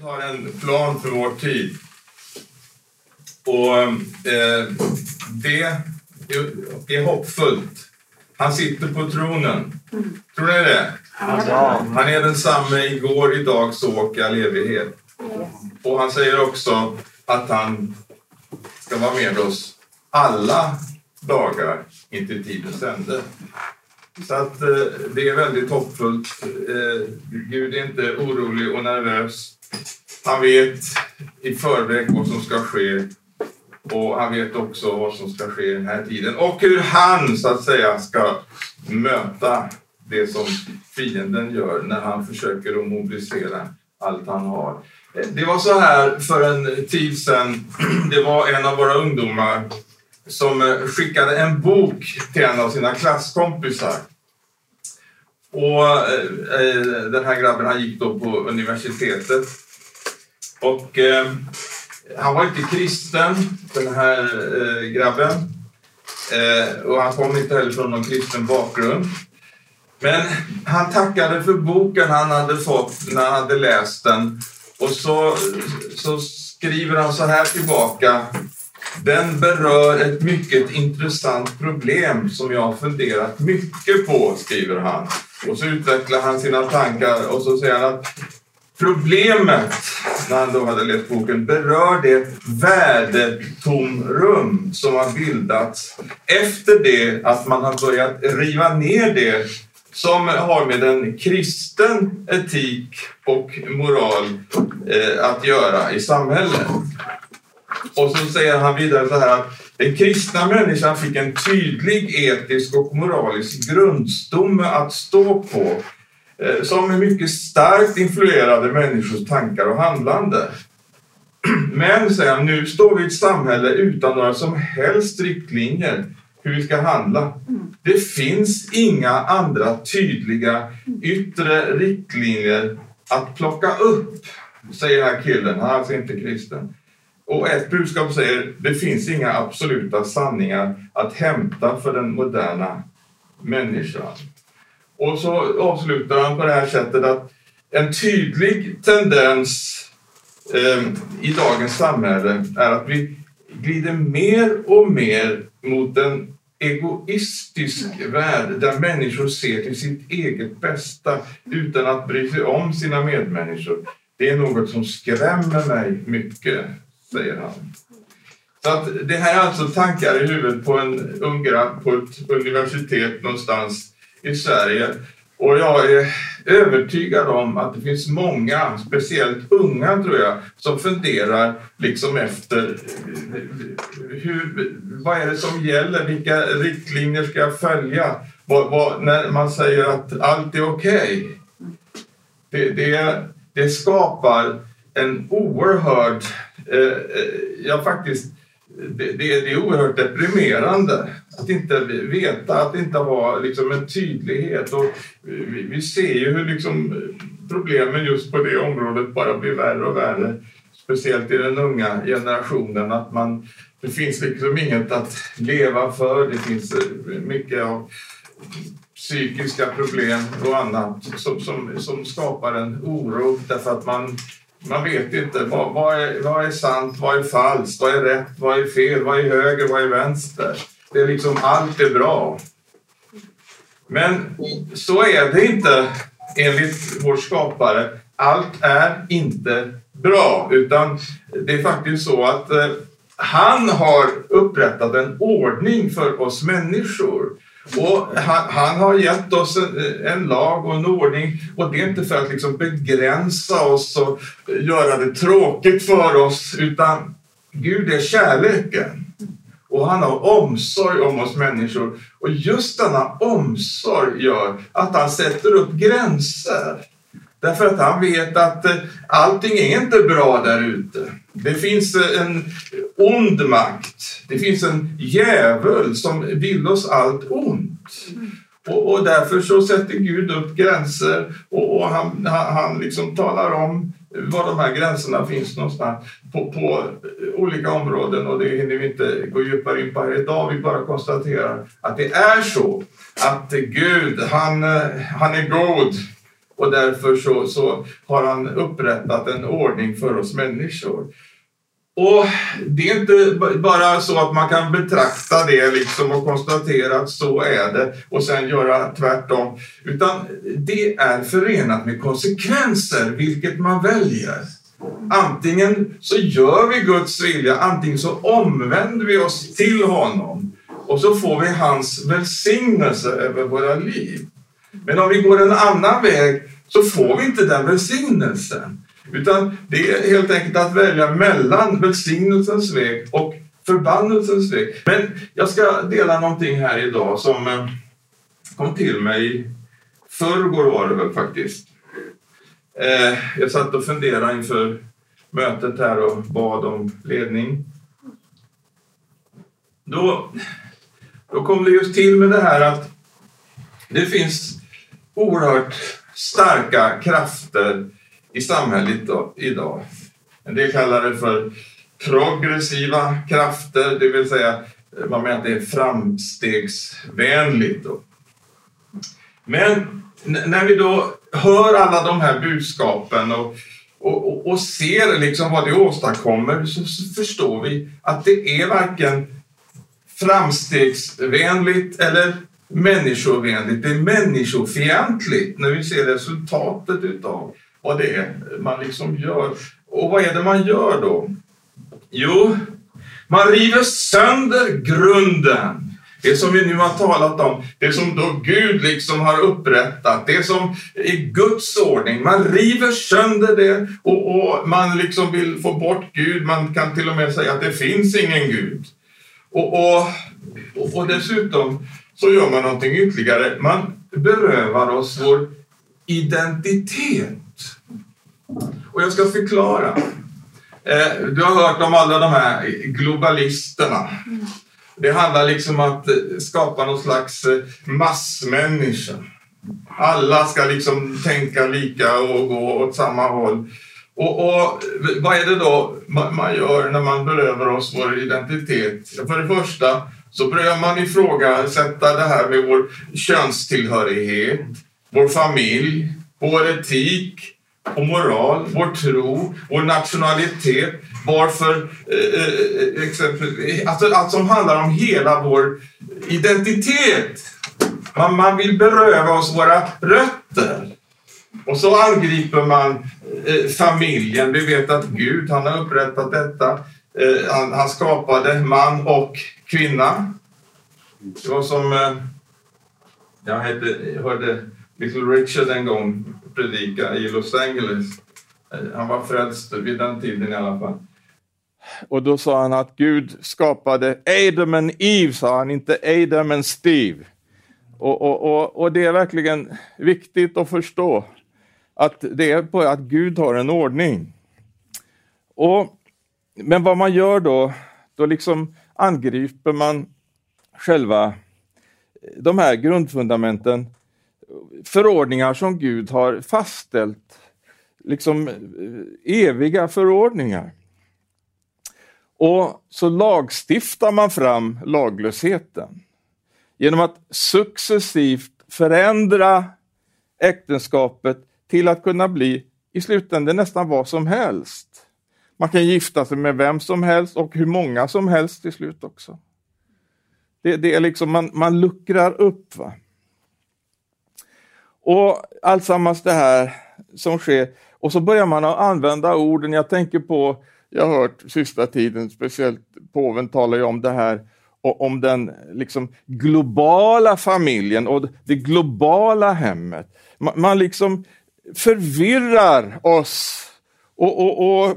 Gud har en plan för vår tid. Och eh, det är, är hoppfullt. Han sitter på tronen. Tror ni det? Han är densamme igår, idag, så och i all evighet. Och han säger också att han ska vara med oss alla dagar intill tidens ände. Så att eh, det är väldigt hoppfullt. Eh, Gud är inte orolig och nervös. Han vet i förväg vad som ska ske och han vet också vad som ska ske i den här tiden och hur han så att säga ska möta det som fienden gör när han försöker att mobilisera allt han har. Det var så här för en tid sedan. Det var en av våra ungdomar som skickade en bok till en av sina klasskompisar. Och eh, eh, den här grabben han gick då på universitetet. Och eh, han var inte kristen, den här eh, grabben. Eh, och han kom inte heller från någon kristen bakgrund. Men han tackade för boken han hade fått när han hade läst den. Och så, så skriver han så här tillbaka. Den berör ett mycket intressant problem som jag har funderat mycket på, skriver han. Och så utvecklar han sina tankar och så säger han att problemet, när han då hade läst boken, berör det värdetomrum som har bildats efter det att man har börjat riva ner det som har med en kristen etik och moral eh, att göra i samhället. Och så säger han vidare så här att den kristna människan fick en tydlig etisk och moralisk grundstomme att stå på eh, som mycket starkt influerade människors tankar och handlande. Men, säger han, nu står vi i ett samhälle utan några som helst riktlinjer hur vi ska handla. Det finns inga andra tydliga yttre riktlinjer att plocka upp, säger den här killen. Han är alltså inte kristen. Och ett budskap säger det finns inga absoluta sanningar att hämta för den moderna människan. Och så avslutar han på det här sättet att en tydlig tendens eh, i dagens samhälle är att vi glider mer och mer mot en egoistisk värld där människor ser till sitt eget bästa utan att bry sig om sina medmänniskor. Det är något som skrämmer mig mycket, säger han. Så att det här är alltså tankar i huvudet på en ung grabb på ett universitet någonstans i Sverige. Och jag är övertygad om att det finns många, speciellt unga tror jag, som funderar liksom efter hur, vad är det som gäller? Vilka riktlinjer ska jag följa? Vad, vad, när man säger att allt är okej. Det, det, det skapar en oerhörd, jag ja faktiskt, det, det, det är oerhört deprimerande att inte veta, att inte ha liksom en tydlighet. Och vi, vi ser ju hur liksom problemen just på det området bara blir värre och värre. Speciellt i den unga generationen. Att man, det finns liksom inget att leva för. Det finns eh, mycket av psykiska problem och annat som, som, som skapar en oro därför att man man vet inte vad, vad, är, vad är sant, vad är falskt, vad är rätt, vad är fel, vad är höger, vad är vänster. Det är liksom allt är bra. Men så är det inte enligt vår skapare. Allt är inte bra, utan det är faktiskt så att eh, han har upprättat en ordning för oss människor. Och han, han, har gett oss en, en, lag och en ordning och det är inte för att liksom begränsa oss och göra det tråkigt för oss utan Gud är kärleken. Och han har omsorg om oss människor. Och just denna omsorg gör att han sätter upp gränser. Därför att han vet att eh, allting är inte bra där ute. Det finns eh, en ond makt. Det finns en djävul som vill oss allt ont. Och, och därför så sätter Gud upp gränser och, och han, han, han liksom talar om var de här gränserna finns någonstans på, på olika områden och det hinner vi inte gå djupare in på här idag. Vi bara konstaterar att det är så att Gud, han, han är god och därför så, så har han upprättat en ordning för oss människor. Och det är inte bara så att man kan betrakta det liksom och konstatera att så är det och sen göra tvärtom. Utan det är förenat med konsekvenser vilket man väljer. Antingen så gör vi Guds vilja, antingen så omvänder vi oss till honom och så får vi hans välsignelse över våra liv. Men om vi går en annan väg så får vi inte den välsignelsen. Utan det är helt enkelt att välja mellan välsignelsens väg och förbannelsens väg. Men jag ska dela någonting här idag som eh, kom till mig förrgår var det väl faktiskt. Eh, jag satt och funderade inför mötet här och bad om ledning. Då, då kom det just till med det här att det finns oerhört starka krafter i samhället idag. En del kallar det för progressiva krafter, det vill säga man menar att det är framstegsvänligt. Men när vi då hör alla de här budskapen och, och, och ser liksom vad det åstadkommer så förstår vi att det är varken framstegsvänligt eller människovänligt. Det är människofientligt när vi ser resultatet utav vad det är man liksom gör. Och vad är det man gör då? Jo, man river sönder grunden. Det som vi nu har talat om, det som då Gud liksom har upprättat, det som är Guds ordning. Man river sönder det och, och, man liksom vill få bort Gud. Man kan till och med säga att det finns ingen Gud. Och, och, och dessutom så gör man någonting ytterligare. Man berövar oss vår identitet. Och jag ska förklara. Eh, du har hört om alla de här globalisterna. Det handlar liksom om att eh, skapa någon slags eh, massmänniska. Alla ska liksom tänka lika och gå åt samma håll. Och, och vad är det då man, gör när man berövar oss vår identitet? För det första så börjar man ifrågasätta det här med vår könstillhörighet, vår familj, vår etik, och moral, vår tro, vår nationalitet, varför, eh, eh, eh, exempel, alltså allt som handlar om hela vår identitet. Man, man vill beröva oss våra rötter. Och så angriper man eh, familjen. Vi vet att Gud, han har upprättat detta. Eh, han, han, skapade man och kvinna. Det var som eh, jag, hette, jag hörde Little Richard en gång predika i Los Angeles. Eh, han var frälst vid den tiden i alla fall. Och då sa han att Gud skapade Adam and Eve, sa han, inte Adam and Steve. Och, och, och, och det är verkligen viktigt att förstå att det är på att Gud har en ordning. Och, men vad man gör då, då liksom angriper man själva de här grundfundamenten förordningar som Gud har fastställt, liksom eh, eviga förordningar. Och så lagstiftar man fram laglösheten genom att successivt förändra äktenskapet till att kunna bli i slutändan nästan vad som helst. Man kan gifta sig med vem som helst och hur många som helst till slut också. Det, det är liksom, man, man luckrar upp. Va? Och alltsammans det här som sker. Och så börjar man använda orden, jag tänker på, jag har hört sista tiden, speciellt påven talar ju om det här, om den liksom globala familjen och det globala hemmet. Man, man liksom förvirrar oss och, och, och,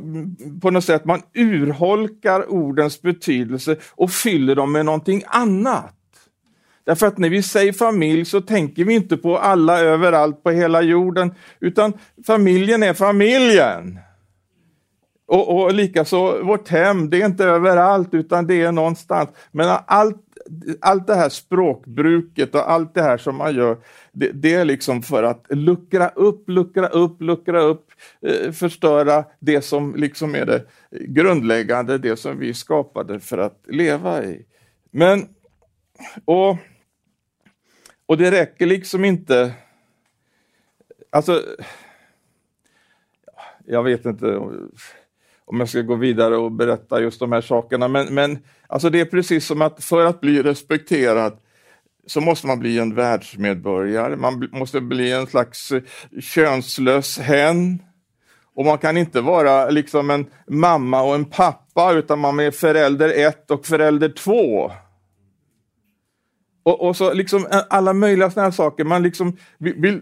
på något sätt man urholkar ordens betydelse och fyller dem med någonting annat. Därför att när vi säger familj så tänker vi inte på alla överallt på hela jorden, utan familjen är familjen. Och, och likaså vårt hem, det är inte överallt utan det är någonstans. Men allt, allt det här språkbruket och allt det här som man gör, det, det är liksom för att luckra upp, luckra upp, luckra upp, eh, förstöra det som liksom är det grundläggande, det som vi skapade för att leva i. Men, och och det räcker liksom inte alltså, jag vet inte om jag ska gå vidare och berätta just de här sakerna, men, men alltså det är precis som att för att bli respekterad så måste man bli en världsmedborgare, man måste bli en slags eh, könslös hen. Och man kan inte vara liksom en mamma och en pappa, utan man är förälder ett och förälder två. Och, och så liksom alla möjliga sådana här saker. Man liksom vill,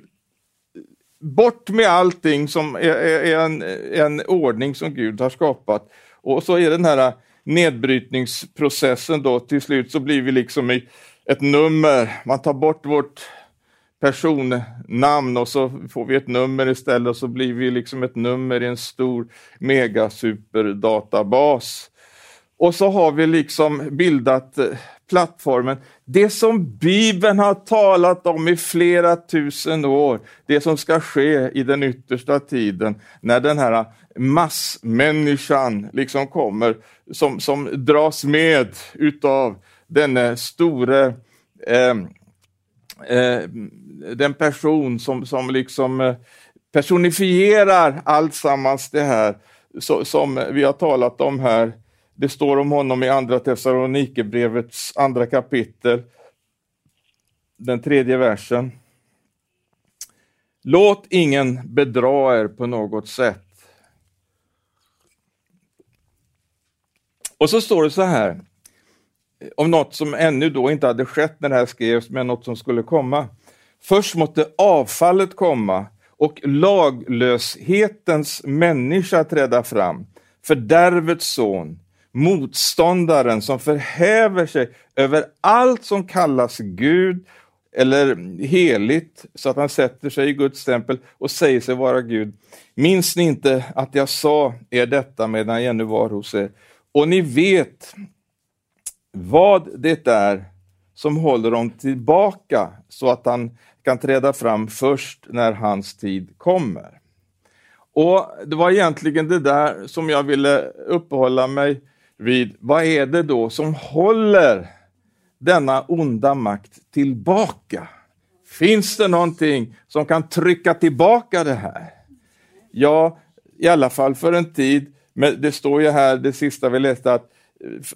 bort med allting som är, är en, en ordning som Gud har skapat. Och så är den här nedbrytningsprocessen då, till slut så blir vi liksom i ett nummer, man tar bort vårt personnamn och så får vi ett nummer istället och så blir vi liksom ett nummer i en stor megasuperdatabas. Och så har vi liksom bildat eh, plattformen, det som Bibeln har talat om i flera tusen år, det som ska ske i den yttersta tiden, när den här massmänniskan liksom kommer, som, som dras med utav denne store eh, eh, den person som, som liksom eh, personifierar allt sammans det här så, som vi har talat om här. Det står om honom i Andra Thessalonikerbrevets andra kapitel, den tredje versen. Låt ingen bedra er på något sätt. Och så står det så här, om något som ännu då inte hade skett när det här skrevs, men något som skulle komma. Först måste avfallet komma och laglöshetens människa träda fram, fördärvets son, motståndaren som förhäver sig över allt som kallas Gud eller heligt så att han sätter sig i Guds tempel och säger sig vara Gud. Minns ni inte att jag sa er detta medan jag ännu var hos er? Och ni vet vad det är som håller dem tillbaka så att han kan träda fram först när hans tid kommer. Och Det var egentligen det där som jag ville uppehålla mig vid. Vad är det då som håller denna onda makt tillbaka? Finns det någonting som kan trycka tillbaka det här? Ja, i alla fall för en tid. Men det står ju här, det sista vi läste, att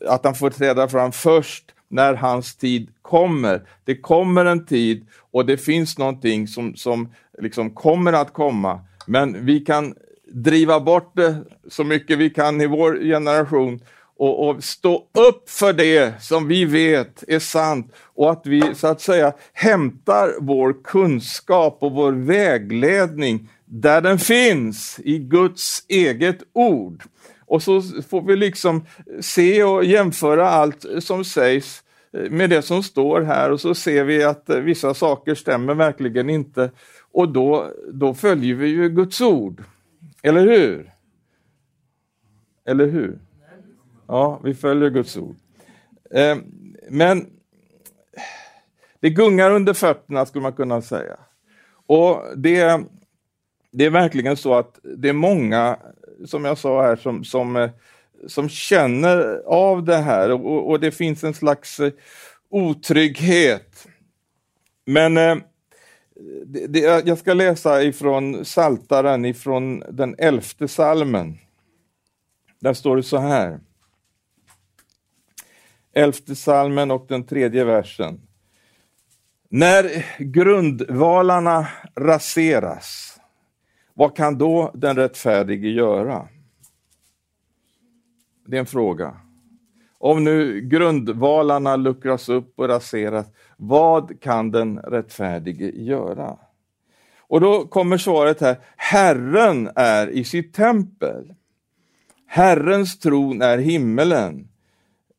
att han får träda fram först när hans tid kommer. Det kommer en tid och det finns någonting som, som liksom kommer att komma. Men vi kan driva bort det så mycket vi kan i vår generation och, och, stå upp för det som vi vet är sant och att vi så att säga hämtar vår kunskap och vår vägledning där den finns, i Guds eget ord. Och så får vi liksom se och jämföra allt som sägs eh, med det som står här och så ser vi att eh, vissa saker stämmer verkligen inte. Och då, då följer vi ju Guds ord. Eller hur? Eller hur? Ja, vi följer Guds ord. Eh, men det gungar under fötterna skulle man kunna säga. Och det, det är verkligen så att det är många som jag sa här, som, som, eh, som känner av det här och, och det finns en slags eh, otrygghet. Men eh, det, det, jag ska läsa ifrån Saltaren ifrån den elfte salmen. Där står det så här. Elfte salmen och den tredje versen. När grundvalarna raseras vad kan då den rättfärdige göra? Det är en fråga. Om nu grundvalarna luckras upp och raseras, vad kan den rättfärdige göra? Och då kommer svaret här, Herren är i sitt tempel. Herrens tron är himmelen,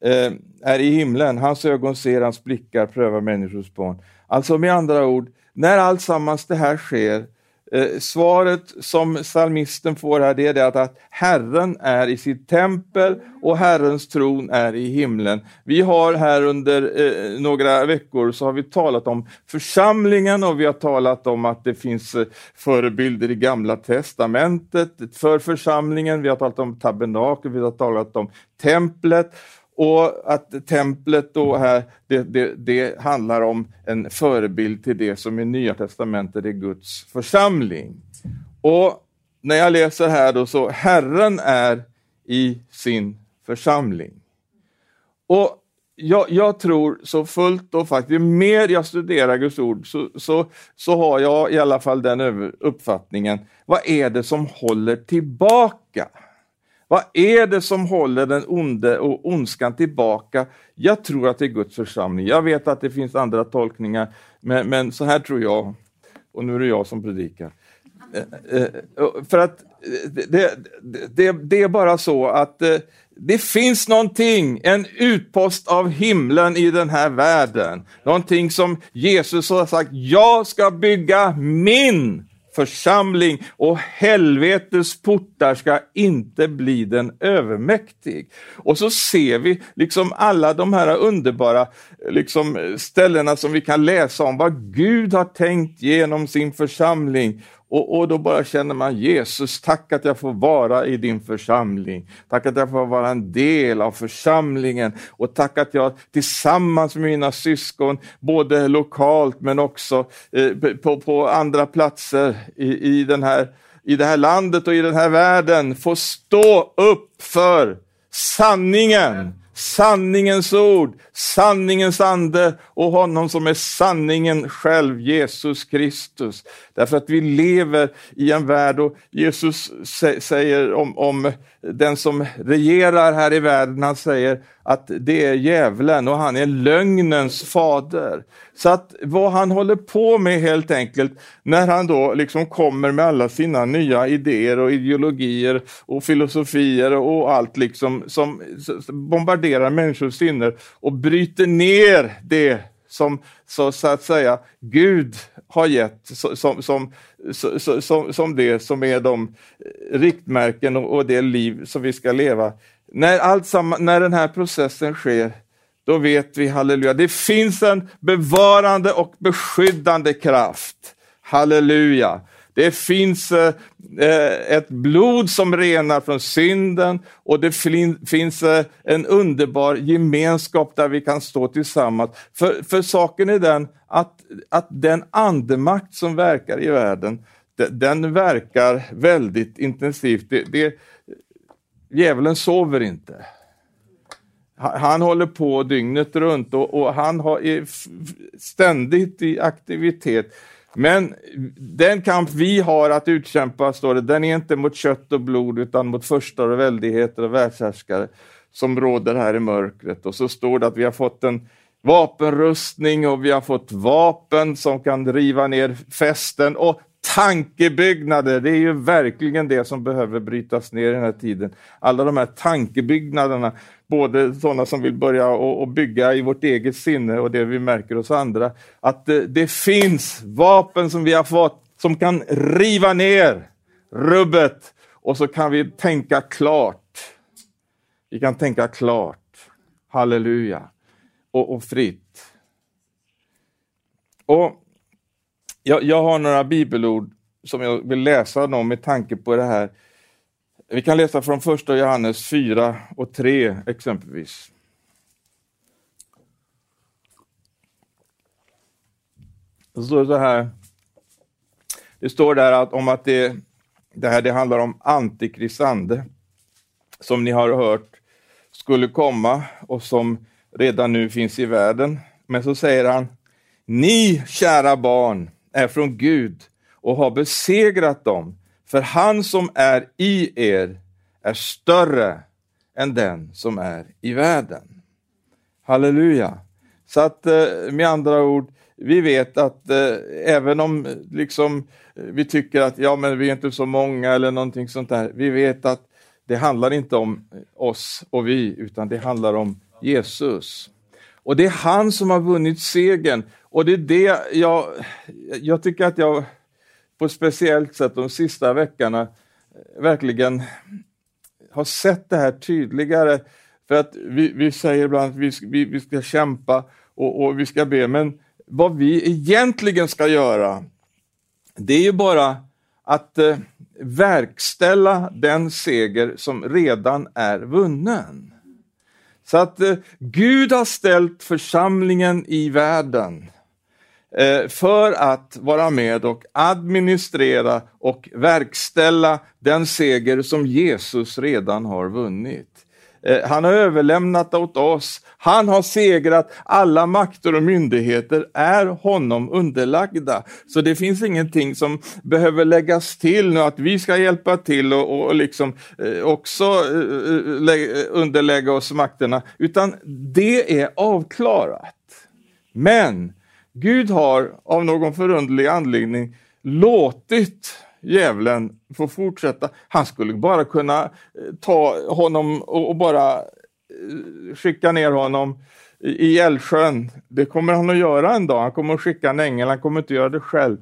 Eh, är i himlen. Hans ögon ser, hans blickar prövar människors barn. Alltså med andra ord, när alltsammans det här sker, Eh, svaret som psalmisten får här det är det att, Herren är i sitt tempel och Herrens tron är i himlen. Vi har här under eh, några veckor så har vi talat om församlingen och vi har talat om att det finns eh, förebilder i Gamla Testamentet för församlingen. Vi har talat om tabernakel, vi har talat om templet och att templet då här, det, det, det, handlar om en förebild till det som i Nya Testamentet är Guds församling. Och när jag läser här då så, Herren är i sin församling. Och jag, jag, tror så fullt och faktiskt, ju mer jag studerar Guds ord så, så, så har jag i alla fall den uppfattningen, vad är det som håller tillbaka? Vad är det som håller den onde och ondskan tillbaka? Jag tror att det är Guds församling. Jag vet att det finns andra tolkningar, men, men så här tror jag. Och nu är det jag som predikar. Eh, eh, för att eh, det, det, det är bara så att det finns någonting, en utpost av himlen i den här världen. Någonting som Jesus har sagt, jag ska bygga min församling och helvetets portar ska inte bli den övermäktig. Och så ser vi liksom alla de här underbara liksom, ställena som vi kan läsa om vad Gud har tänkt genom sin församling och, och, då bara känner man Jesus, tack att jag får vara i din församling. Tack att jag får vara en del av församlingen och tack att jag tillsammans med mina syskon, både lokalt men också eh, på, på, andra platser i, i, den här, i det här landet och i den här världen, får stå upp för sanningen sanningens ord, sanningens ande och honom som är sanningen själv, Jesus Kristus. Därför att vi lever i en värld och Jesus säger om, om den som regerar här i världen, han säger att det är djävulen och han är lögnens fader. Så att vad han håller på med helt enkelt, när han då liksom kommer med alla sina nya idéer och ideologier och filosofier och allt liksom som bombarderar människors sinnen och bryter ner det som så, så att säga Gud har gett som, som, som, som det som är de riktmärken och, och det liv som vi ska leva. När, allt samma, när den här processen sker, då vet vi, halleluja, det finns en bevarande och beskyddande kraft. Halleluja. Det finns eh, eh ett blod som renar från synden och det finns eh, en underbar gemenskap där vi kan stå tillsammans. För, för saken är den att, att den andemakt som verkar i världen, den, den verkar väldigt intensivt. Det, det, djävulen sover inte. Han håller på dygnet runt och, och han har, är ständigt i aktivitet. Men den kamp vi har att utkämpa, står det, den är inte mot kött och blod utan mot förstar och väldigheter och världshärskare som råder här i mörkret. Och så står det att vi har fått en vapenrustning och vi har fått vapen som kan riva ner fästen och tankebyggnader. Det är ju verkligen det som behöver brytas ner i den här tiden. Alla de här tankebyggnaderna, både sådana som vill börja och, bygga i vårt eget sinne och det vi märker hos andra. Att det, det finns vapen som vi har fått som kan riva ner rubbet och så kan vi tänka klart. Vi kan tänka klart. Halleluja. Och, och fritt. Och jag, jag har några bibelord som jag vill läsa dem med tanke på det här. Vi kan läsa från första Johannes 4 och 3 exempelvis. Det står så här. Det står där att, om att det, det här det handlar om antikristande som ni har hört skulle komma och som redan nu finns i världen. Men så säger han, ni kära barn, är från Gud och har besegrat dem, för han som är i er är större än den som är i världen. Halleluja! Så att eh, med andra ord, vi vet att eh, även om liksom, vi tycker att ja, men vi är inte så många eller någonting sånt där, vi vet att det handlar inte om oss och vi, utan det handlar om Jesus. Och det är han som har vunnit segern. Och det är det jag, jag tycker att jag på ett speciellt sätt de sista veckorna eh, verkligen har sett det här tydligare. För att vi, vi säger ibland att vi, vi, vi ska kämpa och, och, vi ska be, men vad vi egentligen ska göra, det är ju bara att eh, verkställa den seger som redan är vunnen. Så att eh, Gud har ställt församlingen i världen Eh, för att vara med och administrera och verkställa den seger som Jesus redan har vunnit. Eh, han har överlämnat åt oss. Han har segrat. Alla makter och myndigheter är honom underlagda. Så det finns ingenting som behöver läggas till nu, att vi ska hjälpa till och, och liksom eh, också underlägga oss makterna, utan det är avklarat. Men Gud har av någon förunderlig anledning låtit djävulen få fortsätta. Han skulle bara kunna eh, ta honom och bara eh, skicka ner honom i Älvsjön. Det kommer han att göra en dag. Han kommer att skicka en ängel, han kommer inte göra det själv.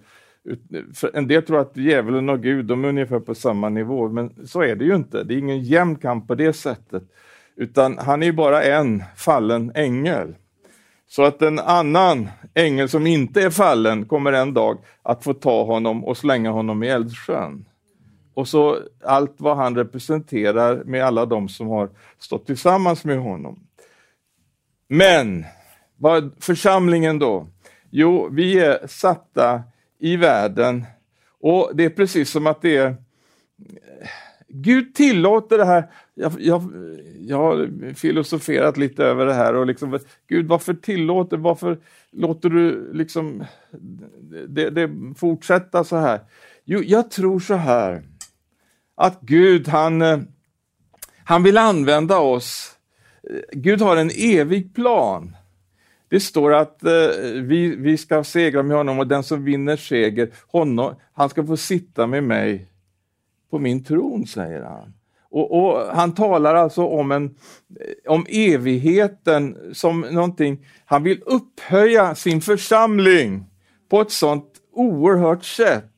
En del tror att djävulen och Gud de är ungefär på samma nivå, men så är det ju inte. Det är ingen jämn kamp på det sättet. Utan han är bara en fallen ängel. Så att en annan ängel som inte är fallen kommer en dag att få ta honom och slänga honom i eldsjön. Och så allt vad han representerar med alla de som har stått tillsammans med honom. Men vad församlingen då? Jo, vi är satta i världen och det är precis som att det är Gud tillåter det här. Jag, jag, jag har filosoferat lite över det här och liksom, Gud varför tillåter, varför låter du liksom det, det fortsätta så här? Jo, jag tror så här att Gud han, han vill använda oss. Gud har en evig plan. Det står att eh, vi, vi ska segra med honom och den som vinner seger, honom, han ska få sitta med mig på min tron, säger han. Och, och, Han talar alltså om, en, eh, om evigheten som någonting, han vill upphöja sin församling på ett sånt oerhört sätt.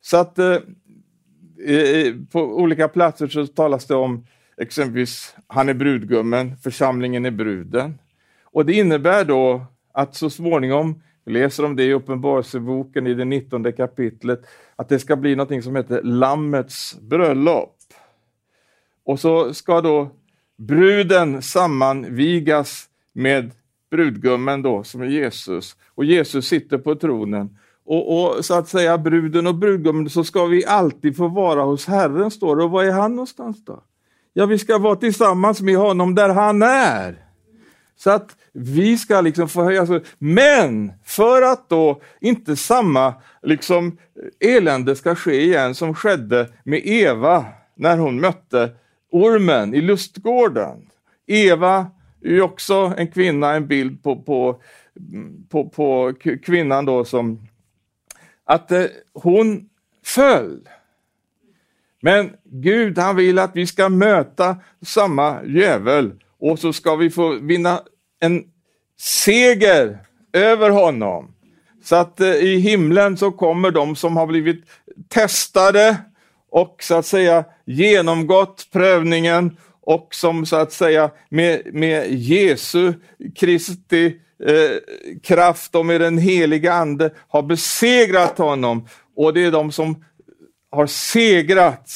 Så att eh, på olika platser så talas det om exempelvis, han är brudgummen, församlingen är bruden. Och det innebär då att så småningom, vi läser om det i Uppenbarelseboken i det 19 kapitlet, att det ska bli något som heter Lammets bröllop. Och så ska då bruden sammanvigas med brudgummen då, som är Jesus. Och Jesus sitter på tronen. Och, och, så att säga bruden och brudgummen, så ska vi alltid få vara hos Herren, står det. Och var är han någonstans då? Ja, vi ska vara tillsammans med honom där han är. Så att vi ska liksom få höja Men för att då inte samma liksom, elände ska ske igen som skedde med Eva när hon mötte ormen i lustgården. Eva är ju också en kvinna, en bild på, på, på, på kvinnan då som att eh, hon föll. Men Gud han vill att vi ska möta samma djävul och så ska vi få vinna en seger över honom. Så att eh, i himlen så kommer de som har blivit testade och så att säga genomgått prövningen och som så att säga med, med Jesu Kristi eh, kraft och med den heliga Ande har besegrat honom. Och det är de som har segrat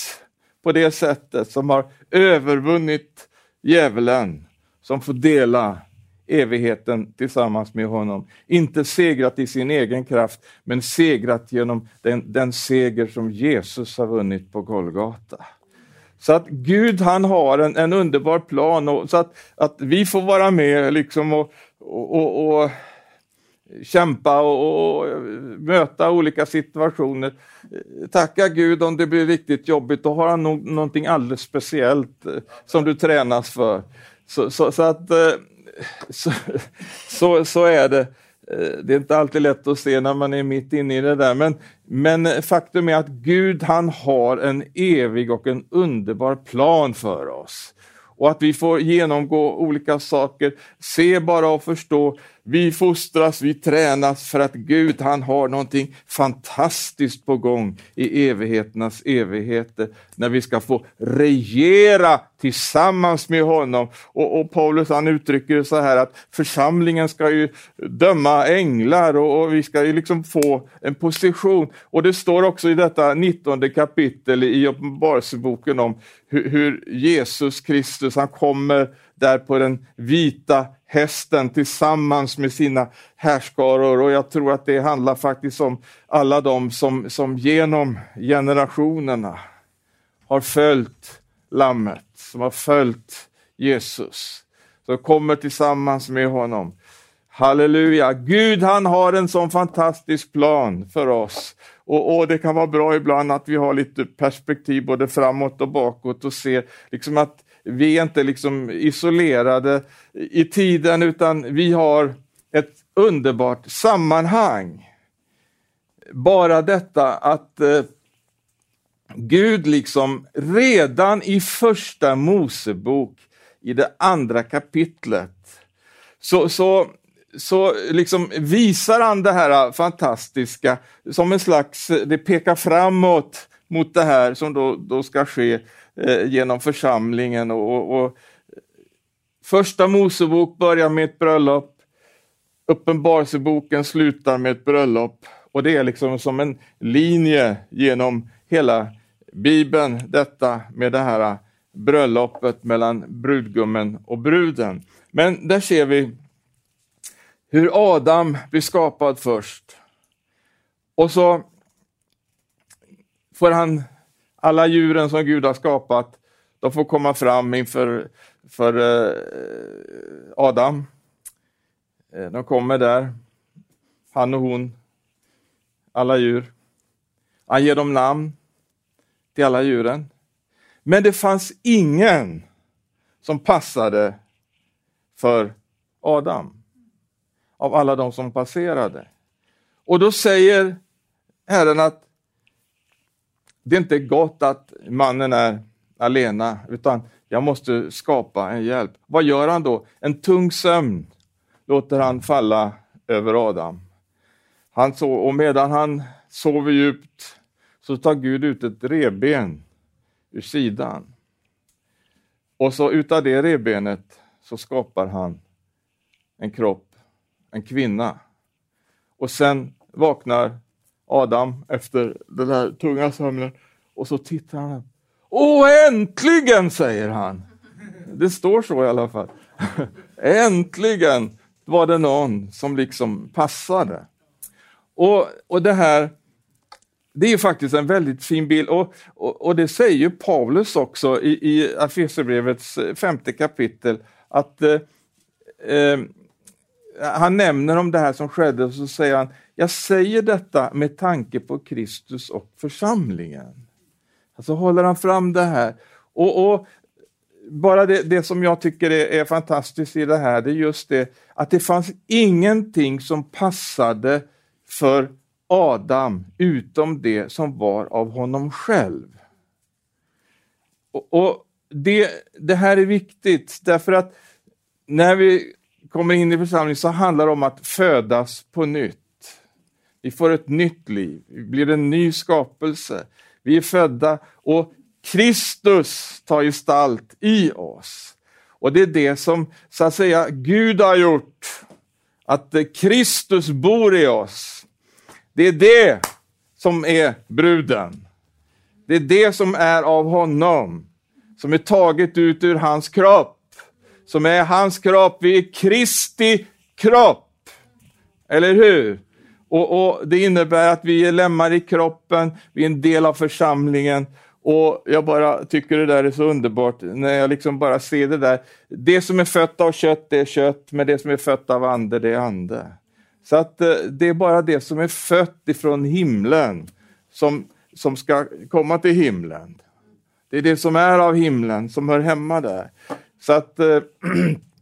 på det sättet, som har övervunnit djävulen, som får dela evigheten tillsammans med honom. Inte segrat i sin egen kraft, men segrat genom den, den seger som Jesus har vunnit på Golgata. Så att Gud han har en, en underbar plan och så att, att vi får vara med liksom och, och, och, och kämpa och, och, möta olika situationer. Tacka Gud om det blir riktigt jobbigt, då har han nog någonting alldeles speciellt eh, som du tränas för. Så, så, så att eh, så, så, så är det. Eh, det är inte alltid lätt att se när man är mitt inne i det där, men, men faktum är att Gud han har en evig och en underbar plan för oss. Och att vi får genomgå olika saker, se bara och förstå vi fostras, vi tränas för att Gud han har någonting fantastiskt på gång i evigheternas evigheter när vi ska få regera tillsammans med honom. Och, och Paulus han uttrycker det så här att församlingen ska ju döma änglar och, och vi ska ju liksom få en position. Och det står också i detta 19 kapitel i Uppenbarelseboken om hur, hur Jesus Kristus, han kommer där på den vita hästen tillsammans med sina härskaror och jag tror att det handlar faktiskt om alla de som, som genom generationerna har följt Lammet, som har följt Jesus, som kommer tillsammans med honom. Halleluja! Gud han har en sån fantastisk plan för oss. Och, och, Det kan vara bra ibland att vi har lite perspektiv både framåt och bakåt och ser liksom att vi är inte liksom isolerade i tiden utan vi har ett underbart sammanhang. Bara detta att eh, Gud liksom redan i första Mosebok i det andra kapitlet så, så, så liksom visar han det här fantastiska som en slags, det pekar framåt mot det här som då, då ska ske eh, genom församlingen. Och, och, och, Första Mosebok börjar med ett bröllop, Uppenbarelseboken slutar med ett bröllop och det är liksom som en linje genom hela Bibeln, detta med det här bröllopet mellan brudgummen och bruden. Men där ser vi hur Adam blir skapad först. Och så får han alla djuren som Gud har skapat, de får komma fram inför för, eh, Adam. Eh, de kommer där, han och hon, alla djur. Han ger dem namn till alla djuren. Men det fanns ingen som passade för Adam, av alla de som passerade. Och då säger Herren att det är inte gott att mannen är alena, utan jag måste skapa en hjälp. Vad gör han då? En tung sömn låter han falla över Adam. Han så, och medan han sover djupt så tar Gud ut ett reben ur sidan. Och så utav det revbenet så skapar han en kropp, en kvinna. Och sen vaknar Adam efter den där tunga sömnen och så tittar han. Åh, äntligen, säger han. Det står så i alla fall. äntligen var det någon som liksom passade. Och, och det här det är faktiskt en väldigt fin bild och, och, och det säger Paulus också i, i Efesierbrevets eh, femte kapitel att eh, eh, han nämner om det här som skedde och så säger han, jag säger detta med tanke på Kristus och församlingen. Alltså håller han fram det här. Och, och bara det, det, som jag tycker är, är, fantastiskt i det här, det är just det att det fanns ingenting som passade för Adam utom det som var av honom själv. Och, och det, det här är viktigt därför att när vi kommer in i församlingen så handlar det om att födas på nytt. Vi får ett nytt liv, vi blir en ny skapelse. Vi är födda och Kristus tar gestalt i oss. Och det är det som så att säga Gud har gjort, att Kristus bor i oss. Det är det som är bruden. Det är det som är av honom, som är taget ut ur hans kropp, som är hans kropp. Vi är Kristi kropp. Eller hur? Och, och, Det innebär att vi är lemmar i kroppen, vi är en del av församlingen. Och Jag bara tycker det där är så underbart när jag liksom bara ser det där. Det som är fött av kött, det är kött, men det som är fött av ande, det är ande. Så att eh, det är bara det som är fött ifrån himlen som, som ska komma till himlen. Det är det som är av himlen som hör hemma där. Så att eh,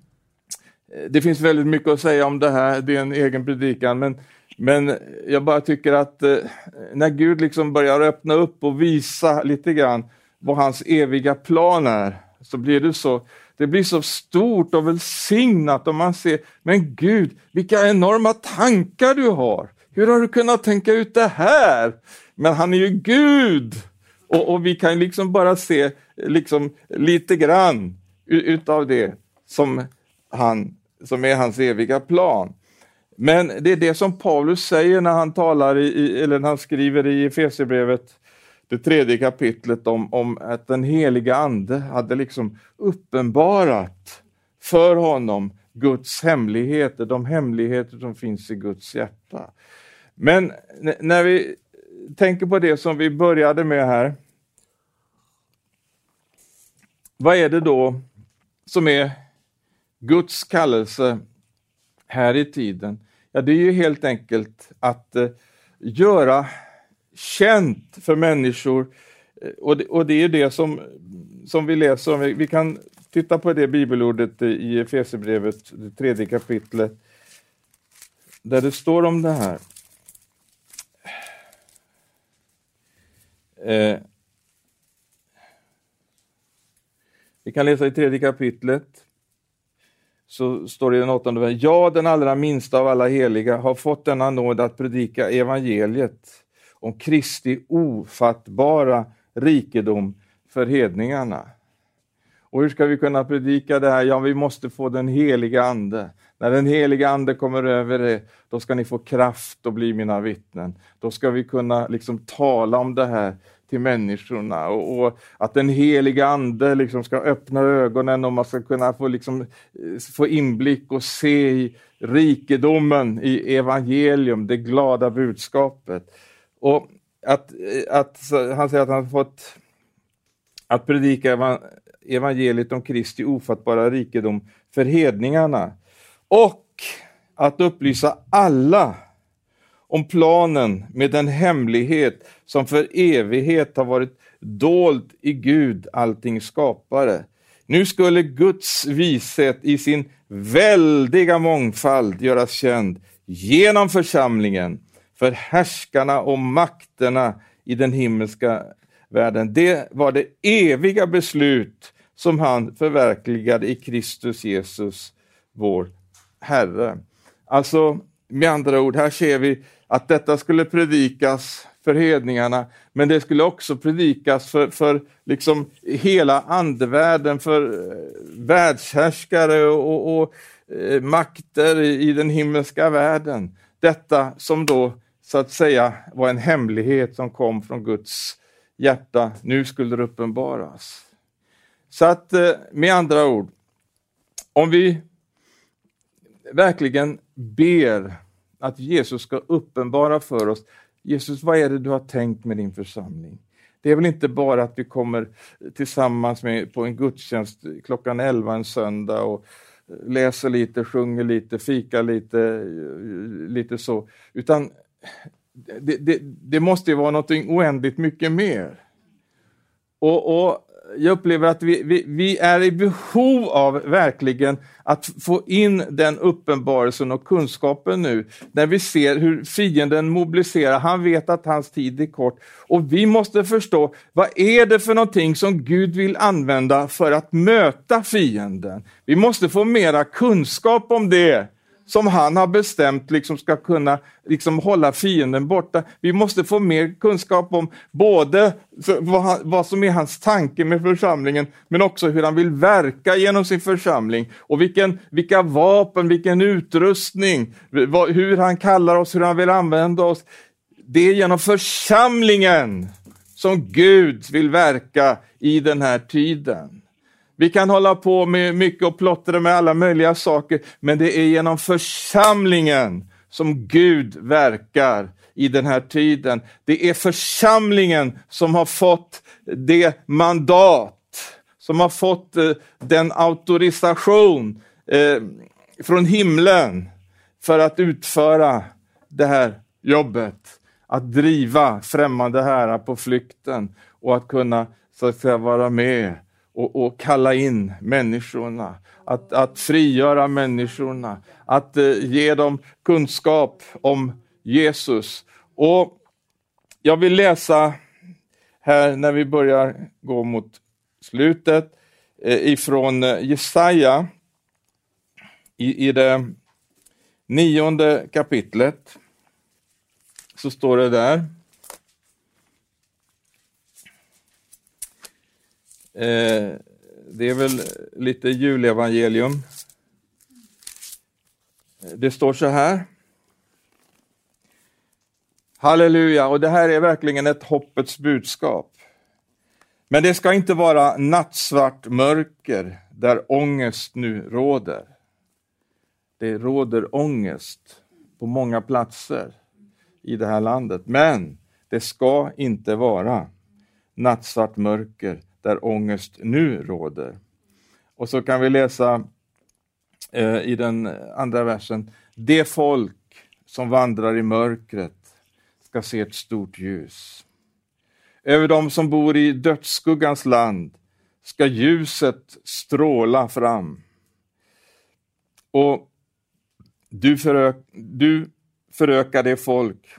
det finns väldigt mycket att säga om det här, det är en egen predikan, men men jag bara tycker att eh, när Gud liksom börjar öppna upp och visa lite grann vad hans eviga plan är, så blir det så det blir så stort och välsignat och man ser, men Gud, vilka enorma tankar du har! Hur har du kunnat tänka ut det här? Men han är ju Gud! Och, och vi kan liksom bara se liksom lite grann utav det som, han, som är hans eviga plan. Men det är det som Paulus säger när han talar i, eller när han skriver i Efesierbrevet, det tredje kapitlet om, om att den heliga ande hade liksom uppenbarat för honom Guds hemligheter, de hemligheter som finns i Guds hjärta. Men när vi tänker på det som vi började med här, vad är det då som är Guds kallelse här i tiden? Ja, det är ju helt enkelt att eh, göra känt för människor eh, och det, och det är det som, som vi läser om. Vi kan titta på det bibelordet eh, i Efesierbrevet, det tredje kapitlet, där det står om det här. Eh, vi kan läsa i tredje kapitlet, så står det i den åttonde versen, Ja, den allra minsta av alla heliga har fått denna nåd att predika evangeliet om Kristi ofattbara rikedom för hedningarna. Och hur ska vi kunna predika det här? Ja, vi måste få den heliga Ande. När den heliga Ande kommer över er, då ska ni få kraft och bli mina vittnen. Då ska vi kunna liksom tala om det här till människorna och, och, att den heliga Ande liksom ska öppna ögonen och man ska kunna få, liksom, eh, få inblick och se i rikedomen i evangelium, det glada budskapet. Och att, eh, att han säger att han har fått att predika evangeliet om Kristi ofattbara rikedom för hedningarna och att upplysa alla om planen med den hemlighet som för evighet har varit dold i Gud, allting skapare. Nu skulle Guds vishet i sin väldiga mångfald göras känd genom församlingen för härskarna och makterna i den himmelska världen. Det var det eviga beslut som han förverkligade i Kristus Jesus, vår Herre. Alltså, med andra ord, här ser vi att detta skulle predikas för hedningarna, men det skulle också predikas för, för liksom hela andevärlden, för eh, världshärskare och, och, och eh, makter i, den himmelska världen. Detta som då så att säga var en hemlighet som kom från Guds hjärta, nu skulle det uppenbaras. Så att eh, med andra ord, om vi verkligen ber att Jesus ska uppenbara för oss, Jesus vad är det du har tänkt med din församling? Det är väl inte bara att vi kommer tillsammans med, på en gudstjänst klockan 11 en söndag och läser lite, sjunger lite, fikar lite, lite så, utan det, det, det måste ju vara något oändligt mycket mer. Och, och jag upplever att vi, vi, vi, är i behov av verkligen att få in den uppenbarelsen och kunskapen nu, när vi ser hur fienden mobiliserar. Han vet att hans tid är kort och vi måste förstå, vad är det för någonting som Gud vill använda för att möta fienden? Vi måste få mera kunskap om det som han har bestämt liksom ska kunna liksom hålla fienden borta. Vi måste få mer kunskap om både vad, han, vad, som är hans tanke med församlingen, men också hur han vill verka genom sin församling och vilken, vilka vapen, vilken utrustning, vad, hur han kallar oss, hur han vill använda oss. Det är genom församlingen som Gud vill verka i den här tiden. Vi kan hålla på med mycket och plottra med alla möjliga saker, men det är genom församlingen som Gud verkar i den här tiden. Det är församlingen som har fått det mandat, som har fått eh, den auktorisation eh, från himlen för att utföra det här jobbet. Att driva främmande herrar på flykten och att kunna så att säga, vara med och, och kalla in människorna, att, att frigöra människorna, att eh, ge dem kunskap om Jesus. Och Jag vill läsa här när vi börjar gå mot slutet eh, ifrån eh, Jesaja i, i det nionde kapitlet. Så står det där. Eh, det är väl lite julevangelium. Det står så här. Halleluja, och det här är verkligen ett hoppets budskap. Men det ska inte vara nattsvart mörker där ångest nu råder. Det råder ångest på många platser i det här landet, men det ska inte vara nattsvart mörker där ångest nu råder. Och så kan vi läsa eh, i den andra versen. Det folk som vandrar i mörkret ska se ett stort ljus. Över dem som bor i dödsskuggans land ska ljuset stråla fram. Och du, förök, du förökar det folk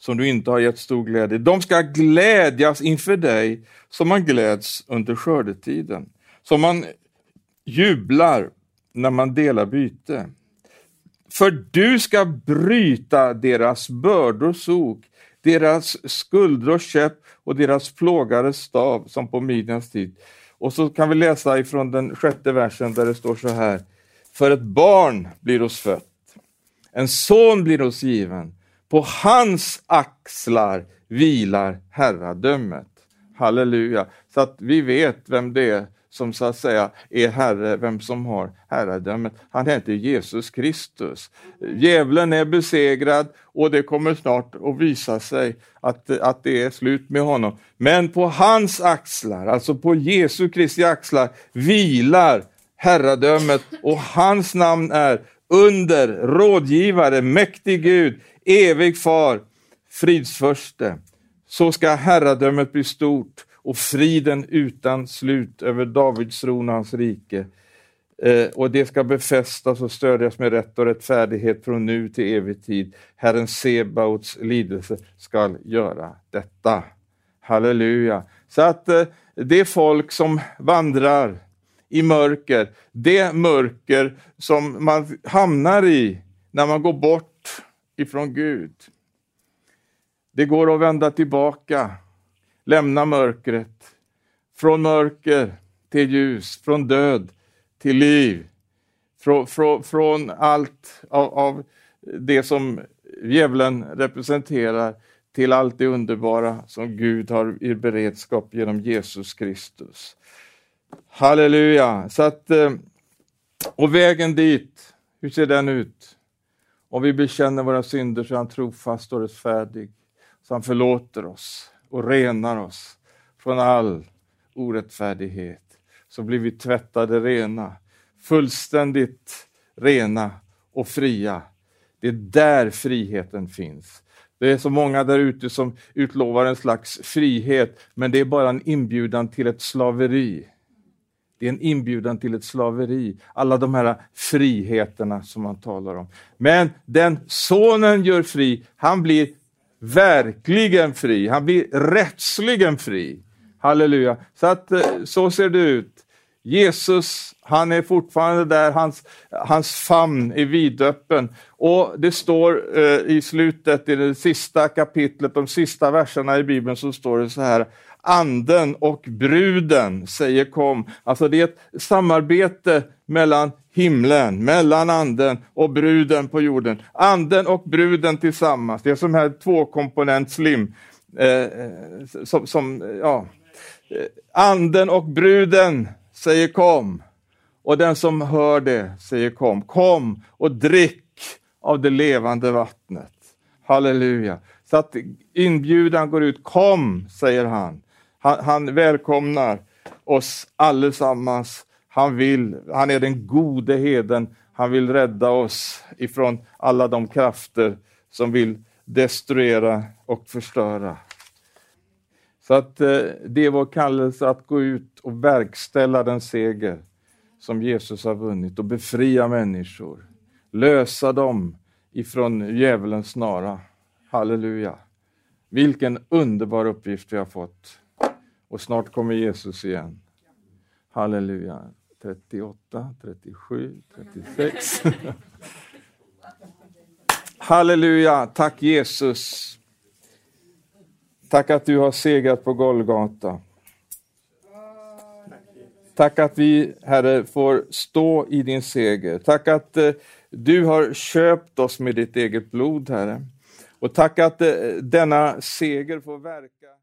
som du inte har gett stor glädje. De ska glädjas inför dig som man gläds under skördetiden, som man jublar när man delar byte. För du ska bryta deras bördors ok, deras skuldrors käpp och deras plågares stav som på midnatts tid. Och så kan vi läsa ifrån den sjätte versen där det står så här. För ett barn blir oss fött, en son blir oss given. På hans axlar vilar herradömet. Halleluja. Så att vi vet vem det är som så att säga är herre, vem som har herradömet. Han heter Jesus Kristus. Djävulen är besegrad och det kommer snart att visa sig att, att det är slut med honom. Men på hans axlar, alltså på Jesu Kristi axlar, vilar herradömet och hans namn är under, rådgivare, mäktig Gud, evig far, fridsförste. Så ska herradömet bli stort och friden utan slut över Davids tron och hans rike. Eh, och det ska befästas och stödjas med rätt och rättfärdighet från nu till evig tid. Herren Sebaots lidelse skall göra detta. Halleluja. Så att eh, det folk som vandrar i mörker, det mörker som man hamnar i när man går bort ifrån Gud. Det går att vända tillbaka lämna mörkret. Från mörker till ljus, från död till liv. Frå, frå, från allt av, av, det som djävulen representerar till allt det underbara som Gud har i beredskap genom Jesus Kristus. Halleluja! Så att, eh, och vägen dit, hur ser den ut? Om vi bekänner våra synder så är han trofast och rättfärdig, så han förlåter oss och renar oss från all orättfärdighet. Så blir vi tvättade rena, fullständigt rena och fria. Det är där friheten finns. Det är så många där ute som utlovar en slags frihet, men det är bara en inbjudan till ett slaveri. Det är en inbjudan till ett slaveri, alla de här friheterna som man talar om. Men den sonen gör fri, han blir verkligen fri. Han blir rättsligen fri. Halleluja. Så, att, eh, så ser det ut. Jesus, han är fortfarande där, hans, hans famn är vidöppen. Och det står eh, i slutet, i det sista kapitlet, de sista verserna i Bibeln, så står det så här, anden och bruden säger kom. Alltså det är ett samarbete mellan himlen, mellan anden och bruden på jorden. Anden och bruden tillsammans, det är som här tvåkomponentslim. Eh, eh, som, som, ja. Anden och bruden säger kom. Och den som hör det säger kom. Kom och drick av det levande vattnet. Halleluja. Så att inbjudan går ut. Kom, säger han. Han, han välkomnar oss allesammans han, vill, han är den gode heden. Han vill rädda oss ifrån alla de krafter som vill destruera och förstöra. Så att eh, det är vår kallelse att gå ut och verkställa den seger som Jesus har vunnit och befria människor. Lösa dem ifrån djävulens snara. Halleluja! Vilken underbar uppgift vi har fått. Och snart kommer Jesus igen. Halleluja. 38, 37, 36. Halleluja, tack Jesus. Tack att du har segrat på Golgata. Tack att vi, Herre, får stå i din seger. Tack att eh, du har köpt oss med ditt eget blod, Herre. Och tack att eh, denna seger får verka